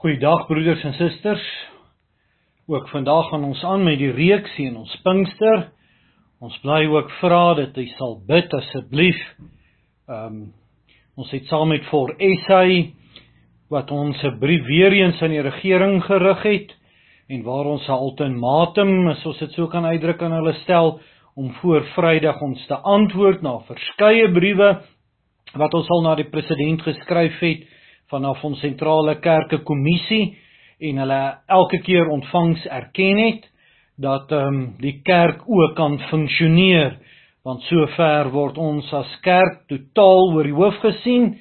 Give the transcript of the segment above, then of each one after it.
Goeiedag broeders en susters. Ook vandag gaan ons aan met die reeks in ons Pinkster. Ons bly ook vra dat jy sal bid asseblief. Ehm um, ons het saam met voor Essay wat ons 'n brief weer eens aan die regering gerig het en waar ons 'n ultimatum, as ons dit so kan uitdruk aan hulle stel om voor Vrydag ons te antwoord na verskeie briewe wat ons al na die president geskryf het vanaf ons sentrale kerke kommissie en hulle elke keer ontvangs erken het dat ehm um, die kerk ook kan funksioneer. Want sover word ons as kerk totaal oor die hoof gesien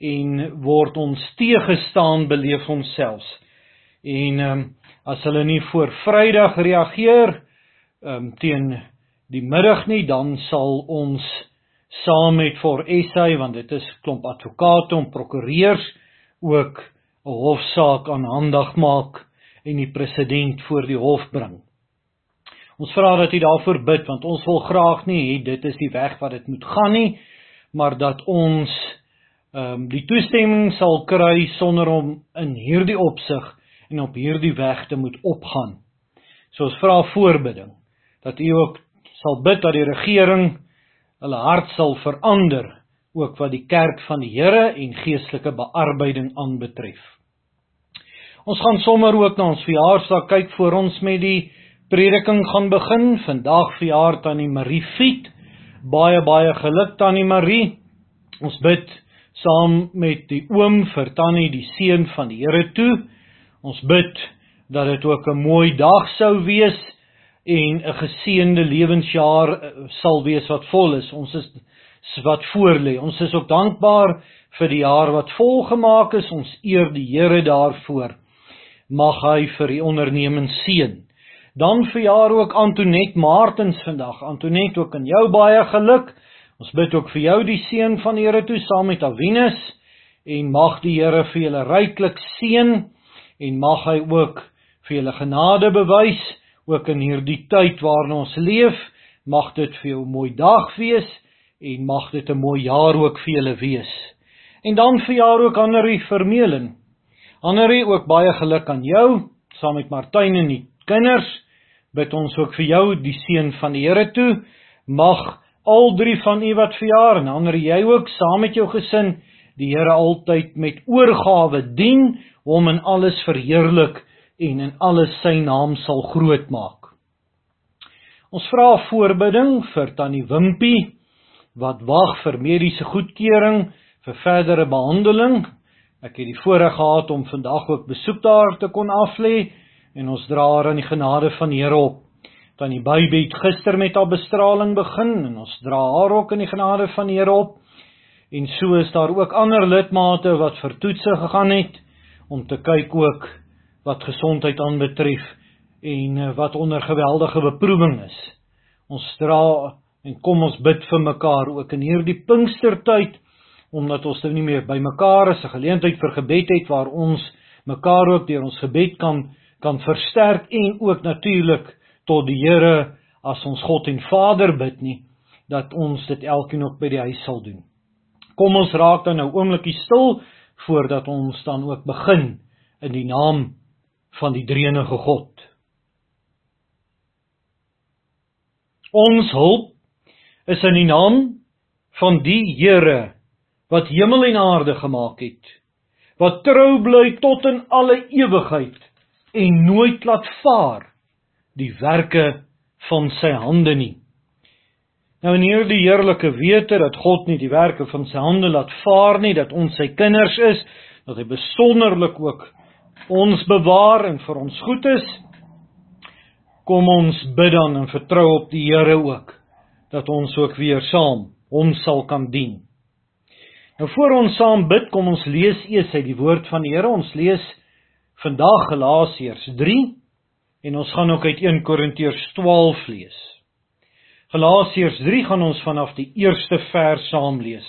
en word ons teëgestaan beleef ons selfs en ehm um, as hulle nie voor Vrydag reageer ehm um, teen die middag nie dan sal ons saam met vir essay want dit is klomp advokate en prokureurs ook 'n hofsaak aanhandig maak en die president voor die hof bring. Ons vra dat u daarvoor bid want ons wil graag nie hê dit is die weg wat dit moet gaan nie, maar dat ons ehm um, die toestemming sal kry sonder om in hierdie opsig en op hierdie weg te moet opgaan. So ons vra voorbidding dat u ook sal bid dat die regering hulle hart sal verander ook wat die kerk van die Here en geestelike bearbeiding aanbetref. Ons gaan sommer ook na ons verjaarsdag kyk voor ons met die prediking gaan begin. Vandag verjaar tannie Marie Fiet. Baie baie geluk tannie Marie. Ons bid saam met die oom vir tannie die seën van die Here toe. Ons bid dat dit ook 'n mooi dag sou wees en 'n geseënde lewensjaar eh, sal wees wat vol is. Ons is wat voorlê. Ons is ook dankbaar vir die jaar wat volgemaak is. Ons eer die Here daarvoor. Mag hy vir die onderneming seën. Dan verjaar ook Antonet Martens vandag. Antonet ook aan jou baie geluk. Ons bid ook vir jou die seën van die Here toe saam met Avinus en mag die Here vir julle ryklik seën en mag hy ook vir julle genade bewys ook in hierdie tyd waarin ons leef. Mag dit vir jou 'n mooi dag wees en mag dit 'n mooi jaar ook vir julle wees. En dan vir jaar ook Annerie Vermeulen. Annerie ook baie geluk aan jou saam met Martyn en die kinders. Bid ons ook vir jou die seën van die Here toe. Mag al drie van u wat verjaar en Annerie jy ook saam met jou gesin die Here altyd met oorgawe dien, hom in alles verheerlik en in alles sy naam sal groot maak. Ons vra voorbidding vir tannie Wimpie wat wag vir mediese goedkeuring vir verdere behandeling. Ek het die voorreg gehad om vandag ook besoek daar te kon aflê en ons dra haar aan die genade van die Here op. Tannie Baby het gister met haar bestraling begin en ons dra haar ook in die genade van die Here op. En so is daar ook ander lidmate wat vir toetse gegaan het om te kyk ook wat gesondheid aanbetref en eh, wat onder geweldige beproewing is. Ons dra En kom ons bid vir mekaar ook in hierdie Pinkstertyd omdat ons nou nie meer by mekaar is, 'n geleentheid vir gebed het waar ons mekaar ook deur ons gebed kan kan versterk en ook natuurlik tot die Here as ons God en Vader bid nie dat ons dit elkeen ook by die huis sal doen. Kom ons raak dan nou oomblikie stil voordat ons dan ook begin in die naam van die Drie-enige God. Ons hulp is in die naam van die Here wat hemel en aarde gemaak het, wat trou bly tot in alle ewigheid en nooit laat vaar die werke van sy hande nie. Nou in hierdie heerlike wete dat God nie die werke van sy hande laat vaar nie, dat ons sy kinders is, dat hy besonderlik ook ons bewaar en vir ons goed is, kom ons bid dan en vertrou op die Here ook dat ons ook weer saam hom sal kan dien. Nou voor ons saam bid, kom ons lees eers uit die woord van die Here. Ons lees vandag Galasiërs 3 en ons gaan ook uit 1 Korintiërs 12 lees. Galasiërs 3 gaan ons vanaf die eerste vers saam lees.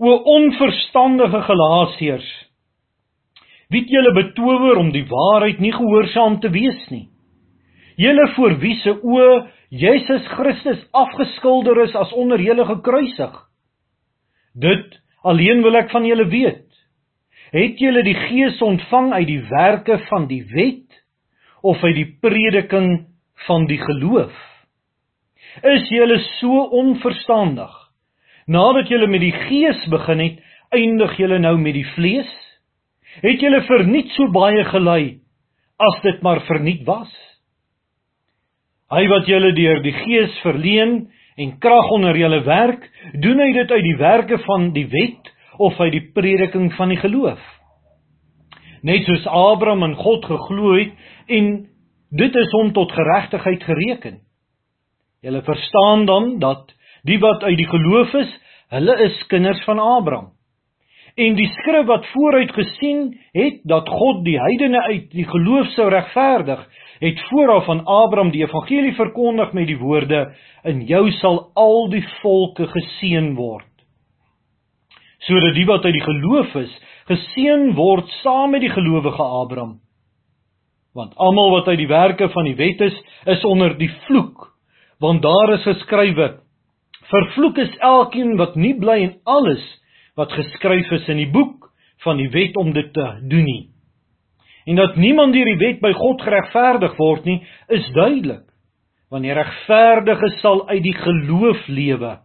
O onverstandige Galasiërs, wie het julle betower om die waarheid nie gehoorsaam te wees nie? Julle voor wie se oë Jesus Christus afgeskilder is as onder julle gekruisig. Dit alleen wil ek van julle weet. Het julle die Gees ontvang uit die werke van die wet of uit die prediking van die geloof? Is julle so onverstandig? Nadat julle met die Gees begin het, eindig julle nou met die vlees? Het julle verniet so baie gelei as dit maar verniet was? Hy wat julle deur die Gees verleen en krag onder julle werk, doen hy dit uit die werke van die wet of uit die prediking van die geloof? Net soos Abraham in God geglo het en dit is hom tot geregtigheid gereken. Julle verstaan dan dat die wat uit die geloof is, hulle is kinders van Abraham. En die skrif wat vooruit gesien het dat God die heidene uit die geloof sou regverdig, het vooraf aan Abraham die evangelie verkondig met die woorde: "In jou sal al die volke geseën word." Sodat die wat uit die geloof is, geseën word saam met die gelowige Abraham. Want almal wat uit die werke van die wet is, is onder die vloek, want daar is geskrywe: "Vervloek is elkeen wat nie bly in alles wat geskryf is in die boek van die wet om dit te doen nie." En dat niemand deur die wet by God geregverdig word nie, is duidelik. Want die regverdige sal uit die geloof lewe.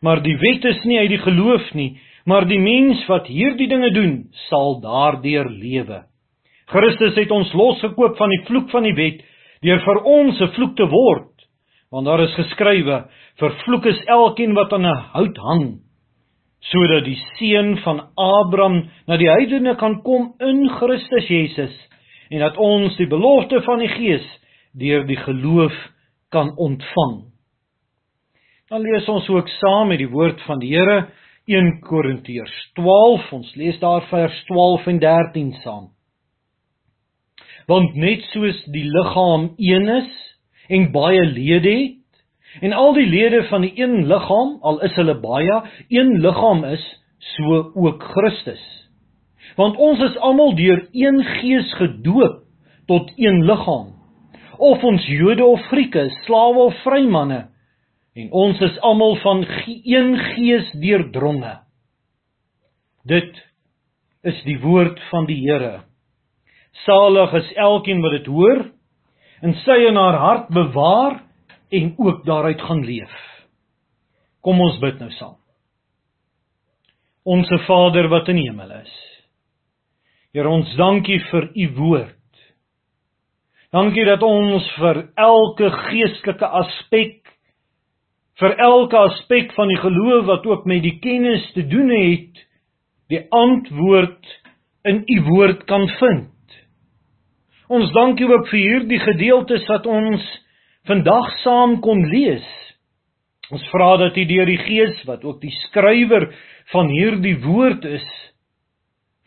Maar die wet is nie uit die geloof nie, maar die mens wat hierdie dinge doen, sal daardeur lewe. Christus het ons losgekoop van die vloek van die wet deur vir ons 'n vloek te word. Want daar is geskrywe: "Vervloek is elkeen wat aan 'n hout hang." Sodat die seun van Abraham na die heidene kan kom in Christus Jesus en dat ons die belofte van die Gees deur die geloof kan ontvang. Dan lees ons ook saam met die woord van die Here 1 Korintiërs 12. Ons lees daar vers 12 en 13 saam. Want net soos die liggaam een is en baie lede het, En al die lede van die een liggaam, al is hulle baie, een liggaam is, so ook Christus. Want ons is almal deur een Gees gedoop tot een liggaam. Of ons Jode of Grieke, slawe of vrymanne, en ons is almal van een Gees deurdronge. Dit is die woord van die Here. Salig is elkeen wat dit hoor en sy in haar hart bewaar en ook daaruit gaan leef. Kom ons bid nou saam. Onse Vader wat in die hemel is. Here ons dankie vir u woord. Dankie dat ons vir elke geestelike aspek vir elke aspek van die geloof wat ook met die kennis te doen het, die antwoord in u woord kan vind. Ons dankie ook vir hierdie gedeeltes wat ons vandag saam kon lees. Ons vra dat U deur die Gees wat ook die skrywer van hierdie woord is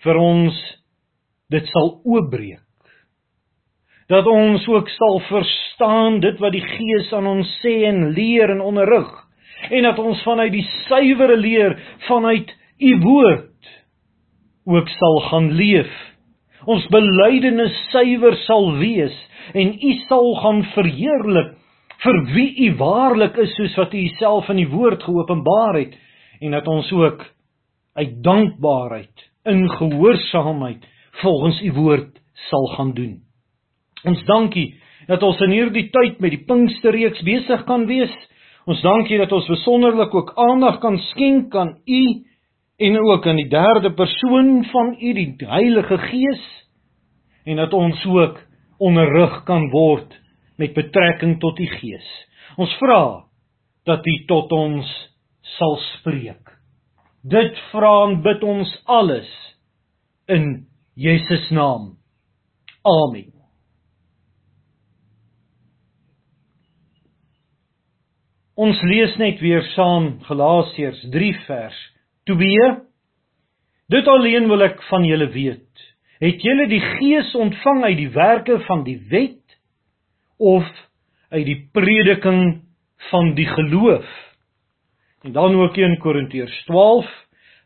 vir ons dit sal oopbreek. Dat ons ook sal verstaan dit wat die Gees aan ons sê en leer en onderrig en dat ons vanuit die suiwere leer vanuit U woord ook sal gaan leef. Ons belydenis suiwer sal wees en u sal gaan verheerlik vir wie u waarlik is soos wat u self in die woord geopenbaar het en dat ons ook uit dankbaarheid in gehoorsaamheid volgens u woord sal gaan doen. Ons dankie dat ons in hierdie tyd met die Pinksterreeks besig kan wees. Ons dankie dat ons besonderlik ook aandag kan skenk aan u en ook aan die derde persoon van u die Heilige Gees en dat ons ook onderrig kan word met betrekking tot die Gees. Ons vra dat U tot ons sal spreek. Dit vra en bid ons alles in Jesus naam. Amen. Ons lees net weer saam Galasiërs 3 vers 2. Dit alleen wil ek van julle weet. Het julle die Gees ontvang uit die werke van die wet of uit die prediking van die geloof? En dan ook in Korintiërs 12,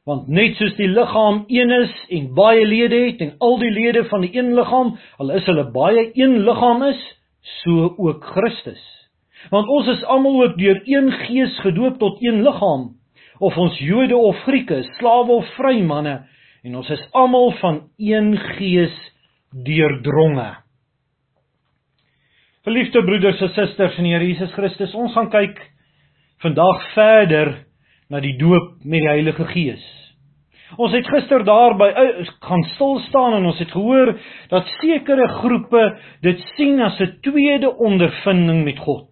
want net soos die liggaam een is en baie lede het en al die lede van die een liggaam, al is hulle baie een liggaam is, so ook Christus. Want ons is almal ook deur een Gees gedoop tot een liggaam, of ons Jode of Grieke, slawe of vry manne, en ons is almal van een gees deurdronge. Geliefde broeders en susters in die Here Jesus Christus, ons gaan kyk vandag verder na die doop met die Heilige Gees. Ons het gister daarby eh, gaan stil staan en ons het gehoor dat sekere groepe dit sien as 'n tweede ondervinding met God.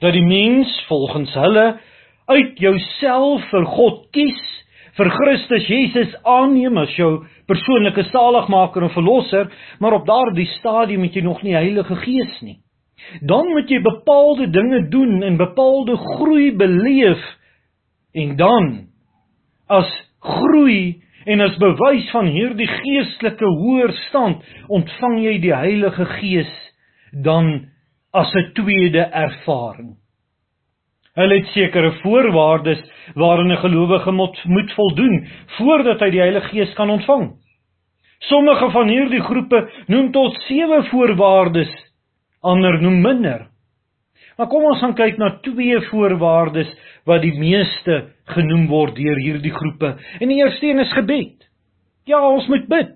Dat die mens volgens hulle uit jouself vir God kies, vir Christus Jesus aanneem as jou persoonlike saligmaker en verlosser, maar op daardie stadium het jy nog nie Heilige Gees nie. Dan moet jy bepaalde dinge doen en bepaalde groei beleef en dan as groei en as bewys van hierdie geestelike hoër stand ontvang jy die Heilige Gees dan as 'n tweede ervaring. Hulle het sekere voorwaardes waaraan 'n gelowige moet, moet voldoen voordat hy die Heilige Gees kan ontvang. Sommige van hierdie groepe noem tot 7 voorwaardes, ander noem minder. Maar kom ons gaan kyk na twee voorwaardes wat die meeste genoem word deur hierdie groepe. En die eerste een is gebed. Ja, ons moet bid.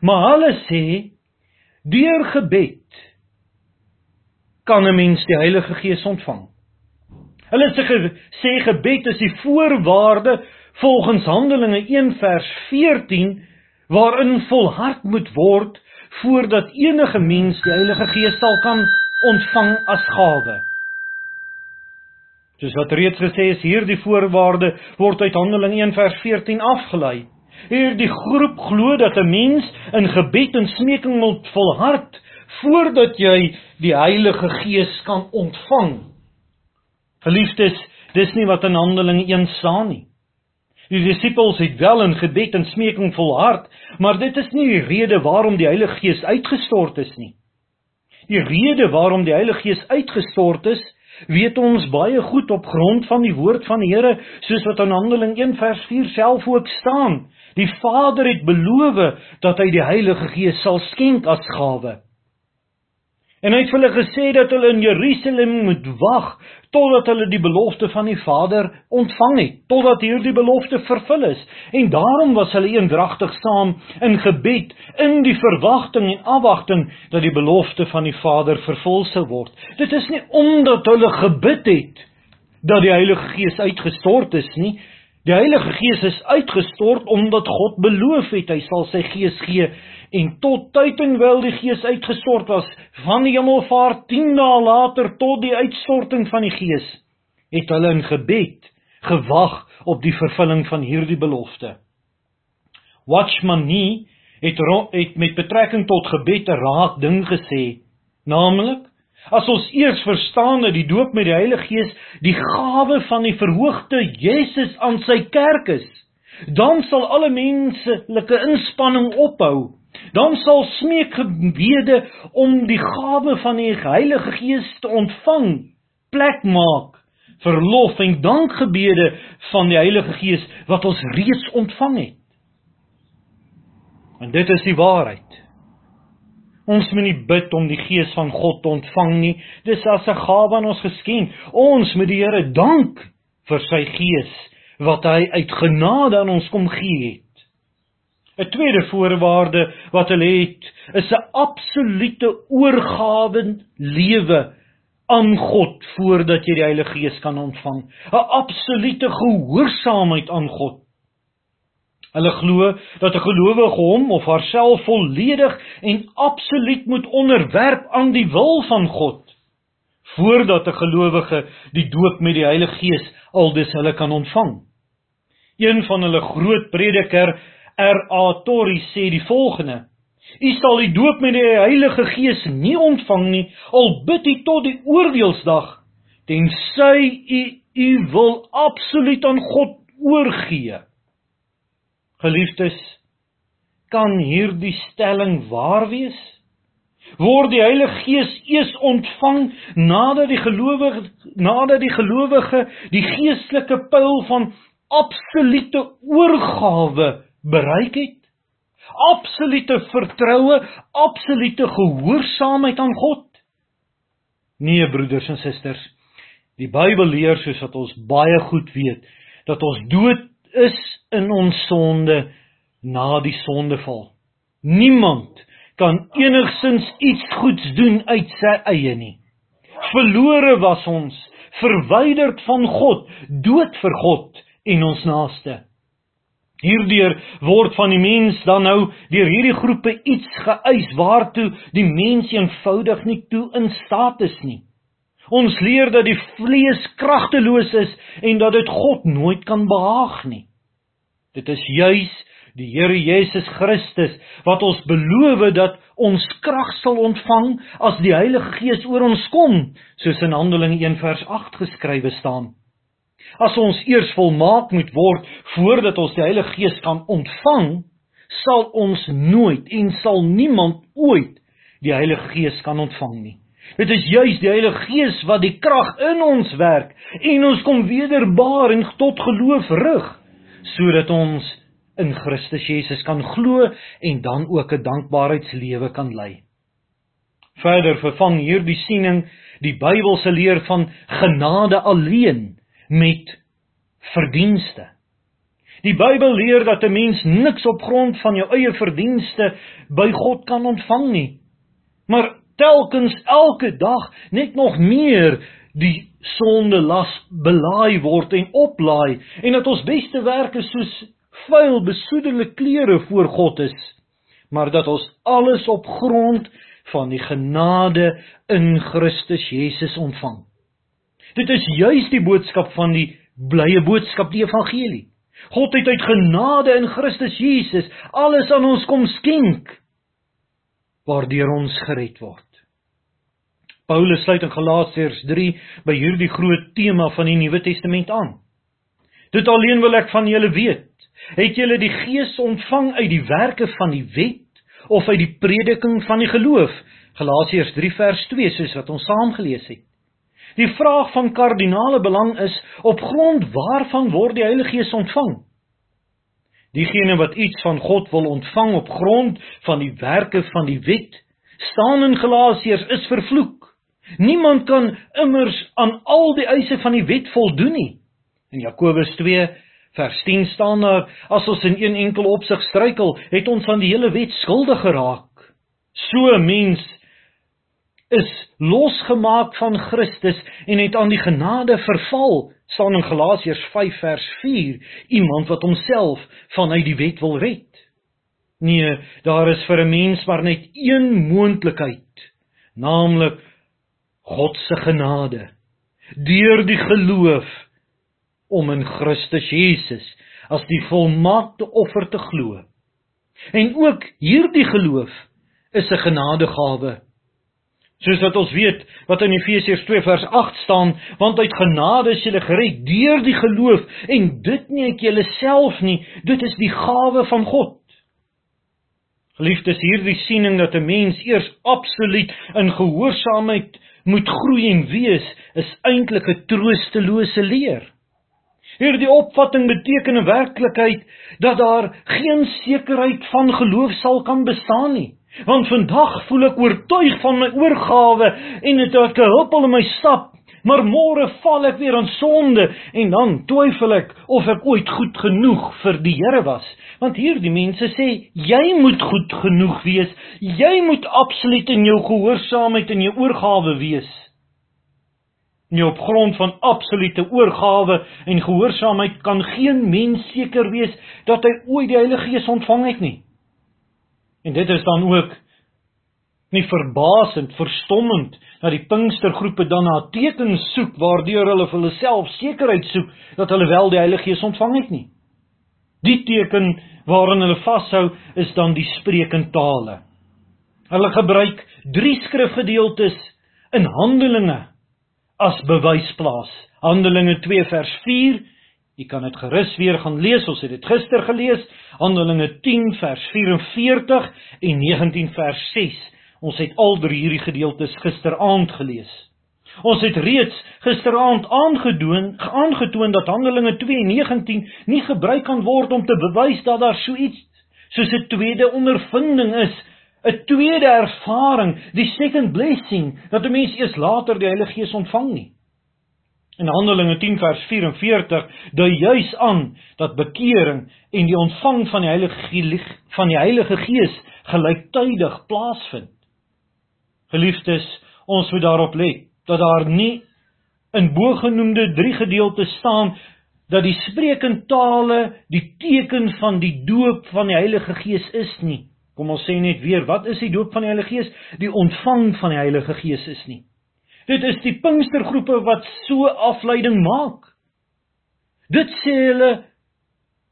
Maar hulle sê deur gebed kan 'n mens die Heilige Gees ontvang. Hulle sê sê gebed is die voorwaarde volgens Handelinge 1 vers 14 waarin volhard moet word voordat enige mens die Heilige Gees sal kan ontvang as gawe. Soos wat reeds gesê is, hierdie voorwaarde word uit Handelinge 1 vers 14 afgelei. Hierdie groep glo dat 'n mens in gebed en smeking moet volhard voordat jy die Heilige Gees kan ontvang. Geliefdes, dis nie wat in Handelinge 1 staan nie. Die disippels het wel in gebed en smeking volhard, maar dit is nie die rede waarom die Heilige Gees uitgestort is nie. Die rede waarom die Heilige Gees uitgestort is, weet ons baie goed op grond van die woord van die Here, soos wat in Handeling 1 vers 4 self ook staan. Die Vader het beloof dat hy die Heilige Gees sal skenk as gawe. En hy het vir hulle gesê dat hulle in Jerusalem moet wag totdat hulle die belofte van die Vader ontvang het, totdat hierdie belofte vervul is. En daarom was hulle eendragtig saam in gebed in die verwagting en afwagting dat die belofte van die Vader vervul sou word. Dit is nie omdat hulle gebid het dat die Heilige Gees uitgestort is nie. Die Heilige Gees is uitgestort omdat God beloof het hy sal sy Gees gee en tot tyd en wel die Gees uitgestort was van die hemelvaart 10 dae later tot die uitstorting van die Gees het hulle in gebed gewag op die vervulling van hierdie belofte. Watchman Nee het het met betrekking tot gebed 'n raak ding gesê naamlik as ons eers verstaan dat die doop met die Heilige Gees die gawe van die verhoogde Jesus aan sy kerk is dan sal alle menslike inspanning ophou dan sal smeekgebede om die gawe van die Heilige Gees te ontvang plek maak vir lof en dankgebede van die Heilige Gees wat ons reeds ontvang het. En dit is die waarheid. Ons moet nie bid om die Gees van God te ontvang nie. Dis as 'n gawe aan ons geskenk. Ons moet die Here dank vir sy Gees wat hy uit genade aan ons kom gee het. 'n Tweede voorwaarde wat hulle het, is 'n absolute oorgawe lewe aan God voordat jy die Heilige Gees kan ontvang. 'n Absolute gehoorsaamheid aan God. Hulle glo dat 'n gelowige hom of haarself volledig en absoluut moet onderwerp aan die wil van God voordat 'n gelowige die doop met die Heilige Gees aldus hulle kan ontvang. Een van hulle groot prediker R.A. Torrey sê die volgende: U sal die doop met die Heilige Gees nie ontvang nie al bid u tot die oordeelsdag tensy u u wil absoluut aan God oorgee. Geliefdes, kan hierdie stelling waar wees? Word die Heilige Gees eers ontvang nadat die gelowige nadat die gelowige die geestelike pyl van absolute oorgawe bereik het. Absolute vertroue, absolute gehoorsaamheid aan God. Nee broeders en susters, die Bybel leer soos wat ons baie goed weet dat ons dood is in ons sonde na die sondeval. Niemand kan enigsins iets goeds doen uit sy eie nie. Verlore was ons, verwyderd van God, dood vir God en ons naaste. Hierdeur word van die mens dan nou deur hierdie groepe iets geëis waartoe die mens eenvoudig nie toe in staat is nie. Ons leer dat die vlees kragteloos is en dat dit God nooit kan behaag nie. Dit is juis die Here Jesus Christus wat ons beloof dat ons krag sal ontvang as die Heilige Gees oor ons kom, soos in Handelinge 1 vers 8 geskrywe staan. As ons eers volmaak moet word voordat ons die Heilige Gees kan ontvang, sal ons nooit en sal niemand ooit die Heilige Gees kan ontvang nie. Dit is juis die Heilige Gees wat die krag in ons werk en ons kom wederbaar en tot geloof rig sodat ons in Christus Jesus kan glo en dan ook 'n dankbaarheidslewe kan lei. Verder vervang hierdie siening die Bybelse leer van genade alleen met verdienste. Die Bybel leer dat 'n mens niks op grond van jou eie verdienste by God kan ontvang nie. Maar telkens elke dag net nog meer die sonde las belaai word en oplaai en dat ons beste werke soos vuil besoedelde klere voor God is maar dat ons alles op grond van die genade in Christus Jesus ontvang. Dit is juis die boodskap van die blye boodskap die evangelie. God het uit genade in Christus Jesus alles aan ons kom skenk waardeur ons gered word. Paulus sluit in Galasiërs 3 by hierdie groot tema van die Nuwe Testament aan. Dit alleen wil ek van julle weet. Het julle die Gees ontvang uit die werke van die wet of uit die prediking van die geloof? Galasiërs 3 vers 2 soos wat ons saam gelees het. Die vraag van kardinale belang is op grond waarvan word die Heilige Gees ontvang? Diegene wat iets van God wil ontvang op grond van die werke van die wet, staan in Galasiërs is vervloek. Niemand kan immers aan al die eise van die wet voldoen nie. In Jakobus 2 vers 10 staan daar: As ons in een enkel opsig struikel, het ons aan die hele wet skuldig geraak. So mens is losgemaak van Christus en het aan die genade verval, staan in Galasiërs 5 vers 4, iemand wat homself vanuit die wet wil red. Nee, daar is vir 'n mens maar net een moontlikheid, naamlik God se genade deur die geloof om in Christus Jesus as die volmaakte offer te glo. En ook hierdie geloof is 'n genadegawe. Soos wat ons weet wat in Efesiërs 2 vers 8 staan, want uit genade is jy gered deur die geloof en dit nie uit jouself nie, dit is die gawe van God. Geliefdes, hierdie siening dat 'n mens eers absoluut in gehoorsaamheid moet groei en wees, is eintlik 'n troostelose leer. Hierdie opvatting beteken in werklikheid dat daar geen sekerheid van geloof sal kan bestaan nie. Want vandag voel ek oortuig van my oorgawe en dit het huppel in my stap, maar môre val ek weer in sonde en dan twyfel ek of ek ooit goed genoeg vir die Here was. Want hierdie mense sê jy moet goed genoeg wees. Jy moet absoluut in jou gehoorsaamheid en jou oorgawe wees. Nie op grond van absolute oorgawe en gehoorsaamheid kan geen mens seker wees dat hy ooit die Heilige Gees ontvang het nie. En dit is dan ook nie verbasend, verstommend dat die Pinkstergroepe dan na tekens soek waardeur hulle vir hulle self sekerheid soek dat hulle wel die Heilige Gees ontvang het nie. Die teken waaraan hulle vashou is dan die spreekentale. Hulle gebruik drie skrifgedeeltes in Handelinge as bewysplaas. Handelinge 2 vers 4 Jy kan dit gerus weer gaan lees. Ons het dit gister gelees. Handelinge 10 vers 44 en 19 vers 6. Ons het al drie hierdie gedeeltes gisteraand gelees. Ons het reeds gisteraand aangedoen, aangetoon dat Handelinge 2:19 nie gebruik kan word om te bewys dat daar so iets soos 'n tweede ondervinding is, 'n tweede ervaring, die second blessing, dat 'n mens eers later die Heilige Gees ontvang nie. In Handelinge 10 vers 44 dui juis aan dat bekering en die ontvang van die Heilige van die Heilige Gees gelyktydig plaasvind. Geliefdes, ons moet daarop let dat daar nie in bogenoemde drie gedeeltes staan dat die sprekende tale die teken van die doop van die Heilige Gees is nie. Kom ons sê net weer, wat is die doop van die Heilige Gees? Die ontvang van die Heilige Gees is nie. Dit is die Pinkstergroepe wat so afleiding maak. Dit sê hulle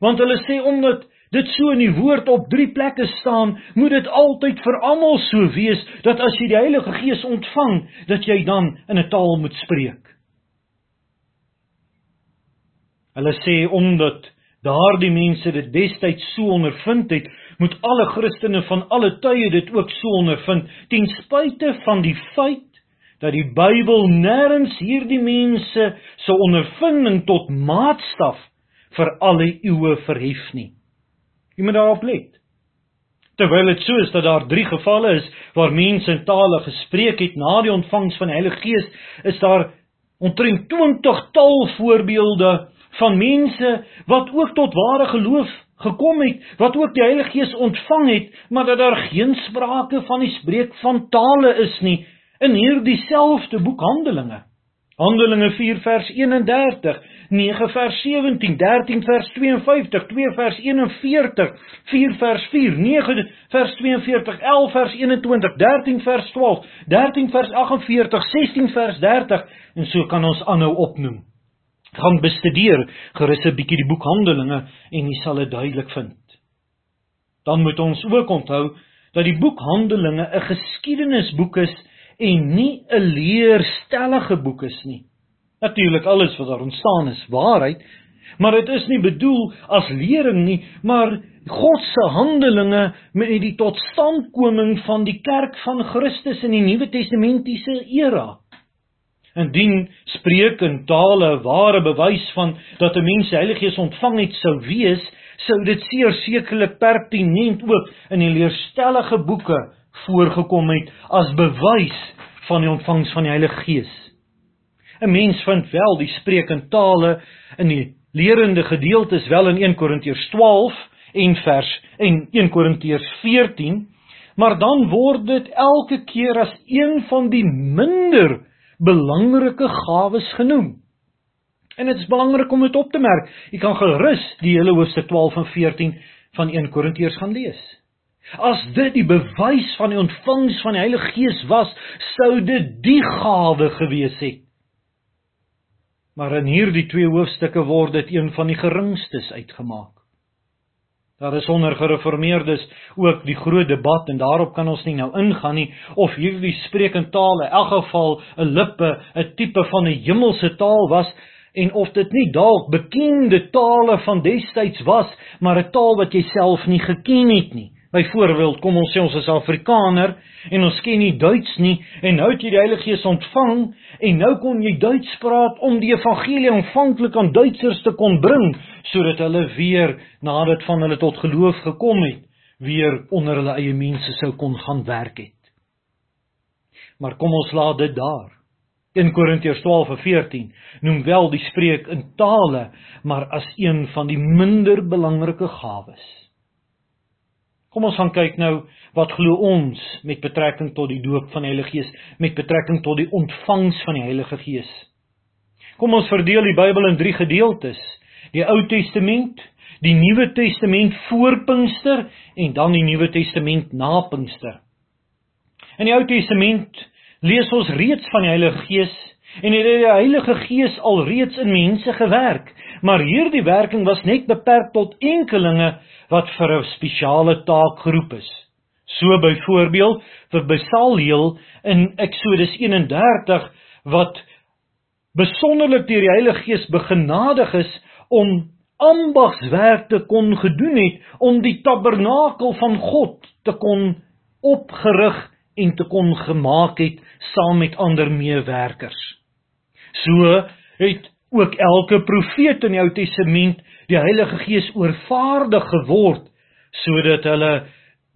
want hulle sê omdat dit so in die woord op drie plekke staan, moet dit altyd vir almal so wees dat as jy die Heilige Gees ontvang, dat jy dan in 'n taal moet spreek. Hulle sê omdat daardie mense dit destyds so ondervind het, moet alle Christene van alle tye dit ook so ondervind, ten spyte van die feit dat die Bybel nêrens hierdie mense se ondervinding tot maatstaf vir alle eeue verhef nie. Jy moet daarop let. Terwyl dit so is dat daar 3 gevalle is waar mense in tale gespreek het na die ontvangs van die Heilige Gees, is daar omtrent 20 taalvoorbeelde van mense wat ook tot ware geloof gekom het, wat ook die Heilige Gees ontvang het, maar dat daar geen sprake van die spreek van tale is nie in hierdie selfde boek Handelinge. Handelinge 4 vers 31, 9 vers 17, 13 vers 52, 2 vers 41, 4 vers 4, 9 vers 42, 11 vers 21, 13 vers 12, 13 vers 48, 16 vers 30 en so kan ons aanhou opnoem. Gaan bestudeer gerus 'n bietjie die boek Handelinge en jy sal dit duidelik vind. Dan moet ons ook onthou dat die boek Handelinge 'n geskiedenisboek is en nie 'n leerstellige boek is nie. Natuurlik alles wat daar ontstaan is waarheid, maar dit is nie bedoel as lering nie, maar God se handelinge met die totstandkoming van die kerk van Christus in die Nuwe Testamentiese era. Indien spreek in tale ware bewys van dat 'n mens die Heilige Gees ontvang het sou wees, sou dit seker sekerlik pertinent ook in die leerstellige boeke voorgekom het as bewys van die ontvangs van die Heilige Gees. 'n Mens vind wel die spreek in tale in die lerende gedeeltes wel in 1 Korintiërs 12 en vers en 1 Korintiërs 14, maar dan word dit elke keer as een van die minder belangrike gawes genoem. En dit is belangrik om dit op te merk. Jy kan gerus die hele hoofstuk 12 en 14 van 1 Korintiërs gaan lees. As dit die bewys van die ontvangs van die Heilige Gees was, sou dit die gawe gewees het. Maar in hierdie twee hoofstukke word dit een van die geringstes uitgemaak. Daar is onder gereformeerdes ook die groot debat en daarop kan ons nie nou ingaan nie of hierdie sprekende taal in elk geval 'n lippe, 'n tipe van 'n hemelse taal was en of dit nie dalk bekende tale van destyds was, maar 'n taal wat jy self nie geken het nie. Byvoorbeeld, kom ons sê ons is Afrikaner en ons ken nie Duits nie en nou het jy die Heilige Gees ontvang en nou kon jy Duits praat om die evangelie aanvanklik aan Duitsers te kon bring sodat hulle weer nadat van hulle tot geloof gekom het, weer onder hulle eie mense sou kon gaan werk het. Maar kom ons laat dit daar. In Korintiërs 12 en 14 noem wel die spreek in tale, maar as een van die minder belangrike gawes. Kom ons gaan kyk nou wat glo ons met betrekking tot die doop van die Heilige Gees, met betrekking tot die ontvangs van die Heilige Gees. Kom ons verdeel die Bybel in 3 gedeeltes: die Ou Testament, die Nuwe Testament voor Pinkster en dan die Nuwe Testament na Pinkster. In die Ou Testament lees ons reeds van die Heilige Gees en het die Heilige Gees al reeds in mense gewerk, maar hierdie werking was net beperk tot enkelinge wat vir 'n spesiale taak geroep is. So byvoorbeeld vir Besaleel in Eksodus 31 wat besonderlik deur die Heilige Gees begenadig is om ambagswerk te kon gedoen het om die tabernakel van God te kon opgerig en te kon gemaak het saam met ander meewerkers. So het ook elke profeet in die Ou Testament die Heilige Gees oorvaardig geword sodat hulle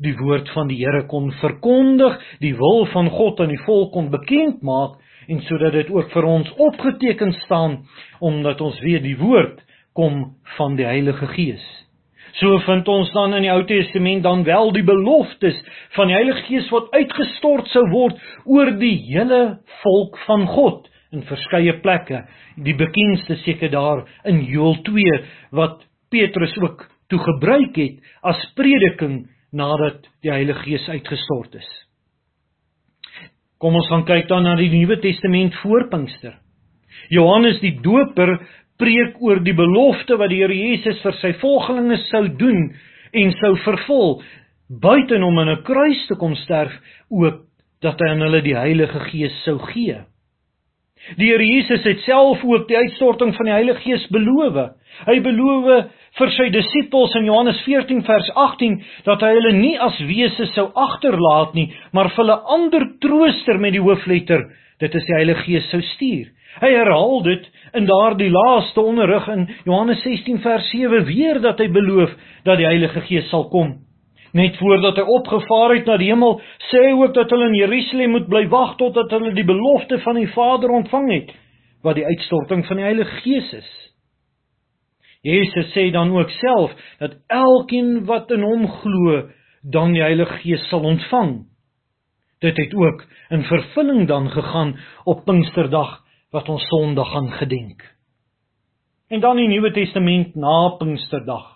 die woord van die Here kon verkondig, die wil van God aan die volk kon bekend maak en sodat dit ook vir ons opgeteken staan omdat ons weet die woord kom van die Heilige Gees. So vind ons dan in die Ou Testament dan wel die beloftes van die Heilige Gees wat uitgestort sou word oor die hele volk van God in verskeie plekke. Die bekendste seker daar in Joël 2 wat Petrus ook toe gebruik het as prediking nadat die Heilige Gees uitgestort is. Kom ons gaan kyk dan na die Nuwe Testament voor Pinkster. Johannes die Doper preek oor die belofte wat die Here Jesus vir sy volgelinge sou doen en sou vervul buiten om in 'n kruis te kom sterf ook dat hy aan hulle die Heilige Gees sou gee. Die Here Jesus het self ook die uitstorting van die Heilige Gees beloof. Hy beloof vir sy disippels in Johannes 14 vers 18 dat hy hulle nie as wese sou agterlaat nie, maar vir hulle ander trooster met die hoofletter, dit is die Heilige Gees sou stuur. Hy herhaal dit in daardie laaste onderrig in Johannes 16 vers 7 weer dat hy beloof dat die Heilige Gees sal kom. Net voordat hy opgevaar het na die hemel, sê hy ook dat hulle in Jerusalem moet bly wag totdat hulle die belofte van die Vader ontvang het, wat die uitstorting van die Heilige Gees is. Jesus sê dan ook self dat elkeen wat in hom glo, dan die Heilige Gees sal ontvang. Dit het ook in vervulling dan gegaan op Pinksterdag wat ons Sondag gaan gedenk. En dan die Nuwe Testament na Pinksterdag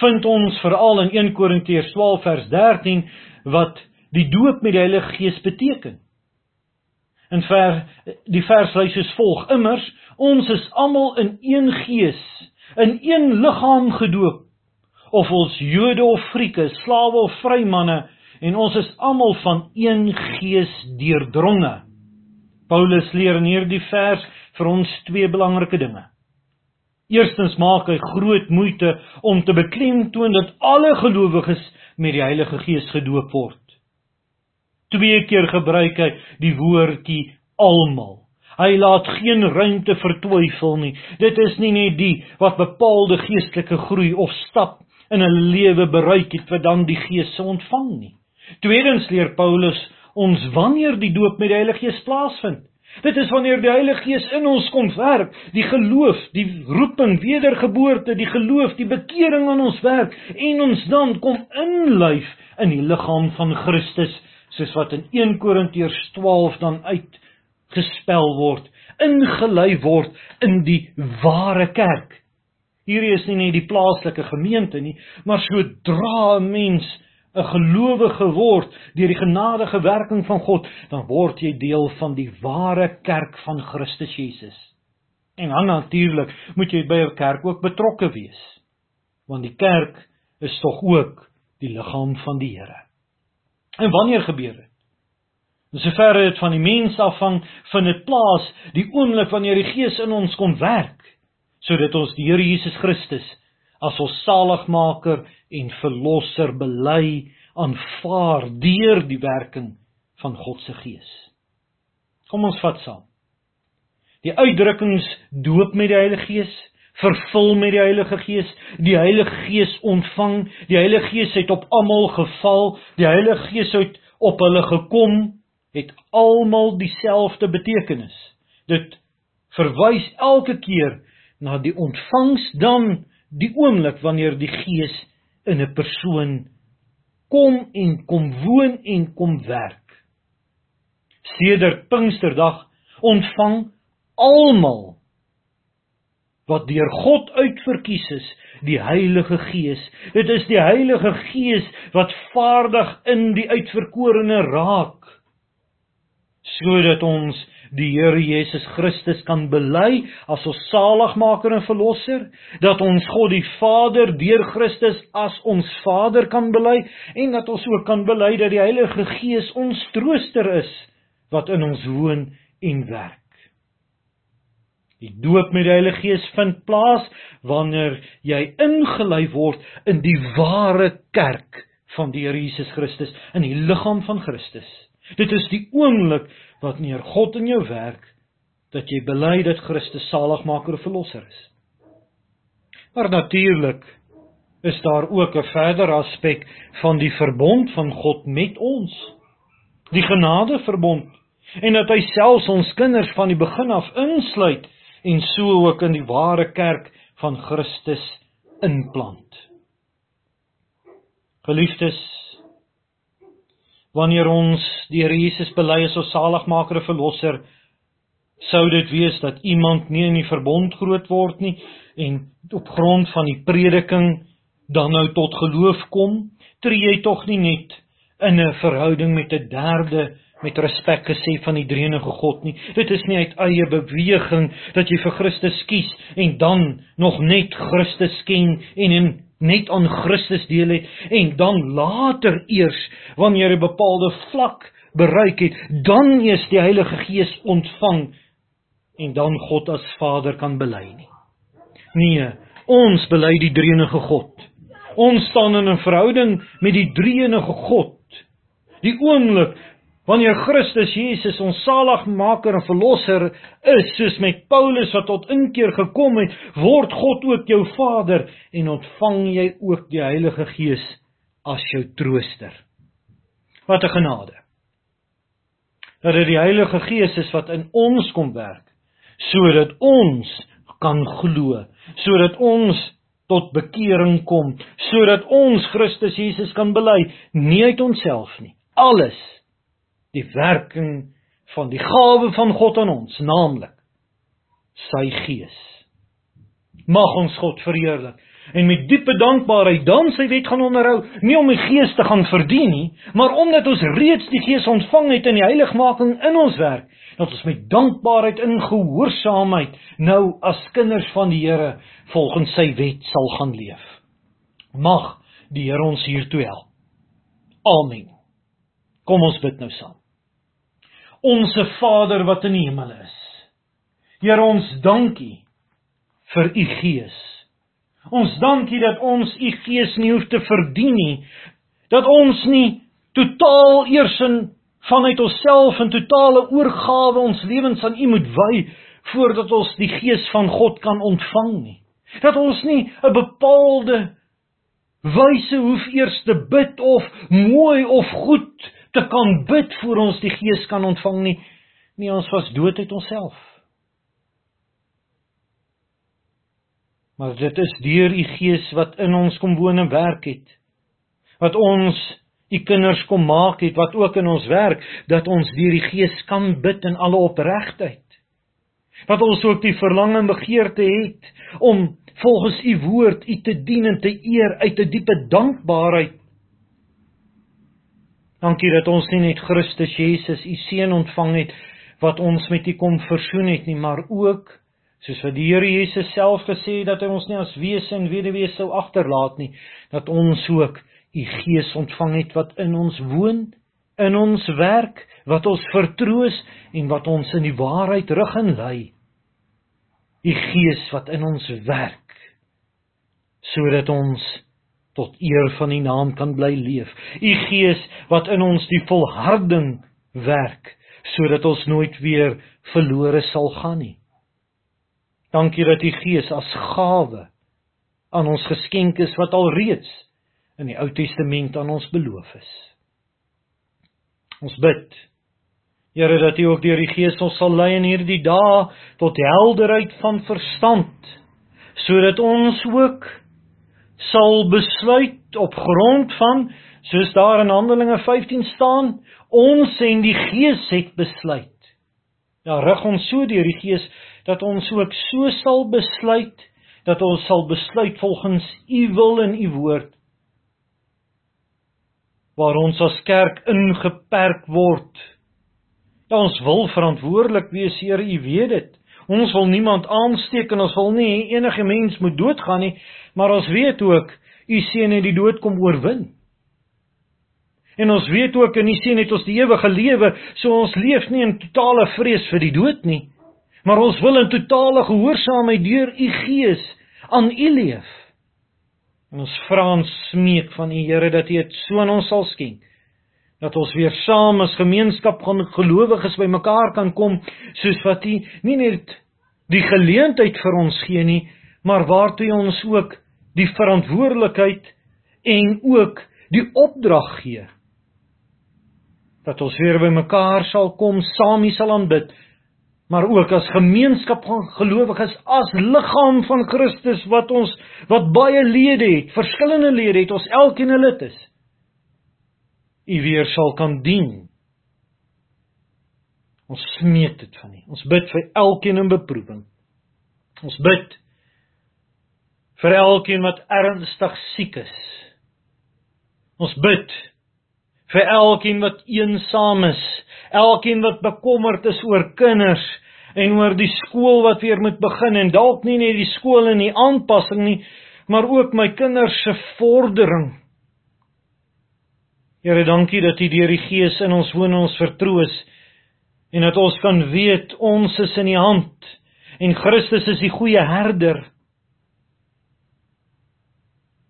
vind ons veral in 1 Korintiërs 12 vers 13 wat die doop met die Heilige Gees beteken. In ver die vers lys soos volg: Immers ons is almal in een gees, in een liggaam gedoop, of ons Jode of Grieke, slawe of vrymanne, en ons is almal van een gees deurdronge. Paulus leer in hierdie vers vir ons twee belangrike dinge. Eerstens maak hy groot moeite om te beklemtoon dat alle gelowiges met die Heilige Gees gedoop word. Twee keer gebruik hy die woordjie almal. Hy laat geen ruimte vir twyfel nie. Dit is nie net die wat bepaalde geestelike groei of stap in 'n lewe bereik het wat dan die Gees se ontvang nie. Tweedens leer Paulus ons wanneer die doop met die Heilige Gees plaasvind. Dit is wanneer die Heilige Gees in ons kom werk, die geloof, die roeping, wedergeboorte, die geloof, die bekering aan ons werk en ons dan kom inlyf in die liggaam van Christus, soos wat in 1 Korintiërs 12 dan uitgespel word, ingelei word in die ware kerk. Hierdie is nie net die plaaslike gemeente nie, maar sodra 'n mens 'n gelowige word deur die genadige werking van God, dan word jy deel van die ware kerk van Christus Jesus. En dan natuurlik moet jy by 'n kerk ook betrokke wees. Want die kerk is tog ook die liggaam van die Here. En wanneer gebeur dit? Dis sover dit van die mens afhang, vind dit plaas die oomblik wanneer die Gees in ons kom werk, sodat ons die Here Jesus Christus as ons saligmaker en verlosser bely aanvaar deur die werking van God se Gees. Kom ons vat saam. Die uitdrukkings doop met die Heilige Gees, vervul met die Heilige Gees, die Heilige Gees ontvang, die Heilige Gees het op almal geval, die Heilige Gees het op hulle gekom, het almal dieselfde betekenis. Dit verwys elke keer na die ontvangs dan die oomblik wanneer die Gees in 'n persoon kom en kom woon en kom werk. Sedert Pinksterdag ontvang almal wat deur God uitverkies is, die Heilige Gees. Dit is die Heilige Gees wat vaardig in die uitverkorene raak sodat ons die Here Jesus Christus kan bely as ons saligmaker en verlosser, dat ons God die Vader deur Christus as ons Vader kan bely en dat ons ook kan bely dat die Heilige Gees ons trooster is wat in ons woon en werk. Die doop met die Heilige Gees vind plaas wanneer jy ingelei word in die ware kerk van die Here Jesus Christus in die liggaam van Christus. Dit is die oomblik wat neer God in jou werk dat jy bely dat Christus saligmaker en verlosser is. Maar natuurlik is daar ook 'n verder aspek van die verbond van God met ons. Die genadeverbond. en dat hy selfs ons kinders van die begin af insluit en so ook in die ware kerk van Christus inplant. Geliefdes, wanneer ons die Here Jesus bely as ons saligmaker en verlosser, sou dit wees dat iemand nie in die verbond groot word nie en op grond van die prediking dan nou tot geloof kom, tree jy tog nie net in 'n verhouding met 'n derde met respek gesê van die drenige God nie. Dit is nie uit eie beweging dat jy vir Christus kies en dan nog net Christus ken en in net aan Christus deel het en dan later eers wanneer 'n bepaalde vlak bereik het, dan eers die Heilige Gees ontvang en dan God as Vader kan bely nie. Nee, ons bely die drenige God. Ons staan in 'n verhouding met die drenige God. Die oomblik Wanneer Christus Jesus ons saligmaker en verlosser is, soos met Paulus wat tot inkeer gekom het, word God ook jou Vader en ontvang jy ook die Heilige Gees as jou trooster. Wat 'n genade. Dat dit die Heilige Gees is wat in ons kom werk sodat ons kan glo, sodat ons tot bekering kom, sodat ons Christus Jesus kan bely, nie uit onsself nie. Alles die werking van die gawe van God aan ons, naamlik sy gees. Mag ons God verheerlik en met diepe dankbaarheid dan sy wet gaan onderhou, nie om die gees te gaan verdien nie, maar omdat ons reeds die gees ontvang het in die heiligmaking in ons werk, dat ons met dankbaarheid in gehoorsaamheid nou as kinders van die Here volgens sy wet sal gaan leef. Mag die Here ons hiertoe help. Amen. Kom ons bid nou saam. Onse Vader wat in die hemel is. Here ons dankie vir u Gees. Ons dankie dat ons u Gees nie hoef te verdien nie. Dat ons nie totaal eers in vanuit onsself en totale oorgawe ons lewens aan u moet wy voordat ons die Gees van God kan ontvang nie. Dat ons nie 'n bepaalde wyse hoef eers te bid of mooi of goed te kan bid voor ons die Gees kan ontvang nie. Nee, ons was dood uit onsself. Maar dit is deur u Gees wat in ons kom woon en werk het. Wat ons u kinders kom maak het wat ook in ons werk dat ons deur die Gees kan bid in alle opregtheid. Dat ons ook die verlang en begeerte het om volgens u woord u te dien en te eer uit 'n diepe dankbaarheid Dankie dat ons nie net Christus Jesus, u seun ontvang het wat ons met u kom versoen het nie, maar ook soos wat die Here Jesus self gesê het dat hy ons nie as wese en weduwee sou agterlaat nie, dat ons ook u Gees ontvang het wat in ons woon, in ons werk, wat ons vertroos en wat ons in die waarheid rig en lei. U Gees wat in ons werk sodat ons tot eer van die naam kan bly leef. U Gees wat in ons die volharding werk sodat ons nooit weer verlore sal gaan nie. Dankie dat U Gees as gawe aan ons geskenk is wat al reeds in die Ou Testament aan ons beloof is. Ons bid Here dat U ook deur die Gees ons sal lei in hierdie dae tot helderheid van verstand sodat ons ook sal besluit op grond van soos daar in Handelinge 15 staan, ons en die Gees het besluit. Ja, rig ons so deur die Gees dat ons ook so sal besluit dat ons sal besluit volgens u wil en u woord. Waar ons as kerk ingeperk word. Ja, ons wil verantwoordelik wees, Here, u weet dit. Ons wil niemand aansteek en ons wil nie enige mens moet doodgaan nie, maar ons weet ook u seun het die dood kom oorwin. En ons weet ook in u seun het ons die ewige lewe, so ons leef nie in totale vrees vir die dood nie, maar ons wil in totale gehoorsaamheid deur u gees aan u leef. En ons vra en smeek van u Here dat u dit so aan ons sal skenk dat ons weer saam as gemeenskap van gelowiges bymekaar kan kom soos wat U nie net die geleentheid vir ons gee nie, maar waartoe U ons ook die verantwoordelikheid en ook die opdrag gee dat ons weer bymekaar sal kom, saam hier sal aanbid, maar ook as gemeenskap van gelowiges as liggaam van Christus wat ons wat baie lede het, verskillende lede het, ons elkeen 'n lid is. U weer sal kan dien. Ons smeek dit van U. Ons bid vir elkeen in beproewing. Ons bid vir elkeen wat ernstig siek is. Ons bid vir elkeen wat eensaam is, elkeen wat bekommerd is oor kinders en oor die skool wat weer moet begin en dalk nie net die skool en die aanpassing nie, maar ook my kinders se vordering. Here, dankie dat U deur die Gees in ons woon en ons vertroos en dat ons kan weet ons is in U hand en Christus is die goeie herder.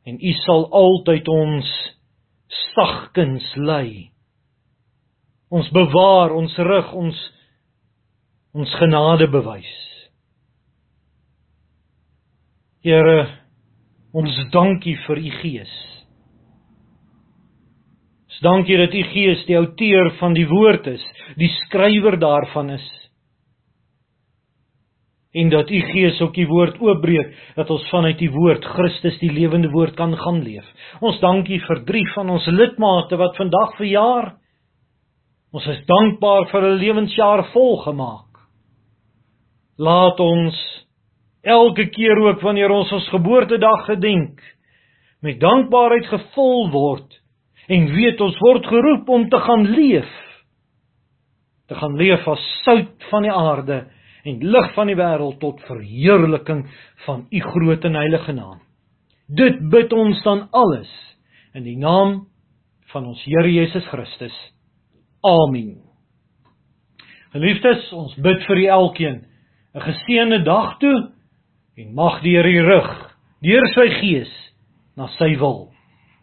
En U sal altyd ons sagkens lei. Ons bewaar ons rug, ons ons genade bewys. Here, ons dankie vir u Gees. Dankie dat u Gees die outeur van die woord is, die skrywer daarvan is en dat u Gees ook die woord oopbreek dat ons vanuit die woord Christus die lewende woord kan gaan leef. Ons dankie vir drie van ons lidmate wat vandag verjaar. Ons is dankbaar vir 'n lewensjaar volgemaak. Laat ons elke keer ook wanneer ons ons geboortedag gedenk met dankbaarheid gevul word en weet ons word geroep om te gaan leef. Te gaan leef as sout van die aarde en lig van die wêreld tot verheerliking van u groot en heilige naam. Dit bid ons dan alles in die naam van ons Here Jesus Christus. Amen. Geliefdes, ons bid vir u elkeen 'n geseënde dag toe en mag die Here rig deur sy gees na sy wil.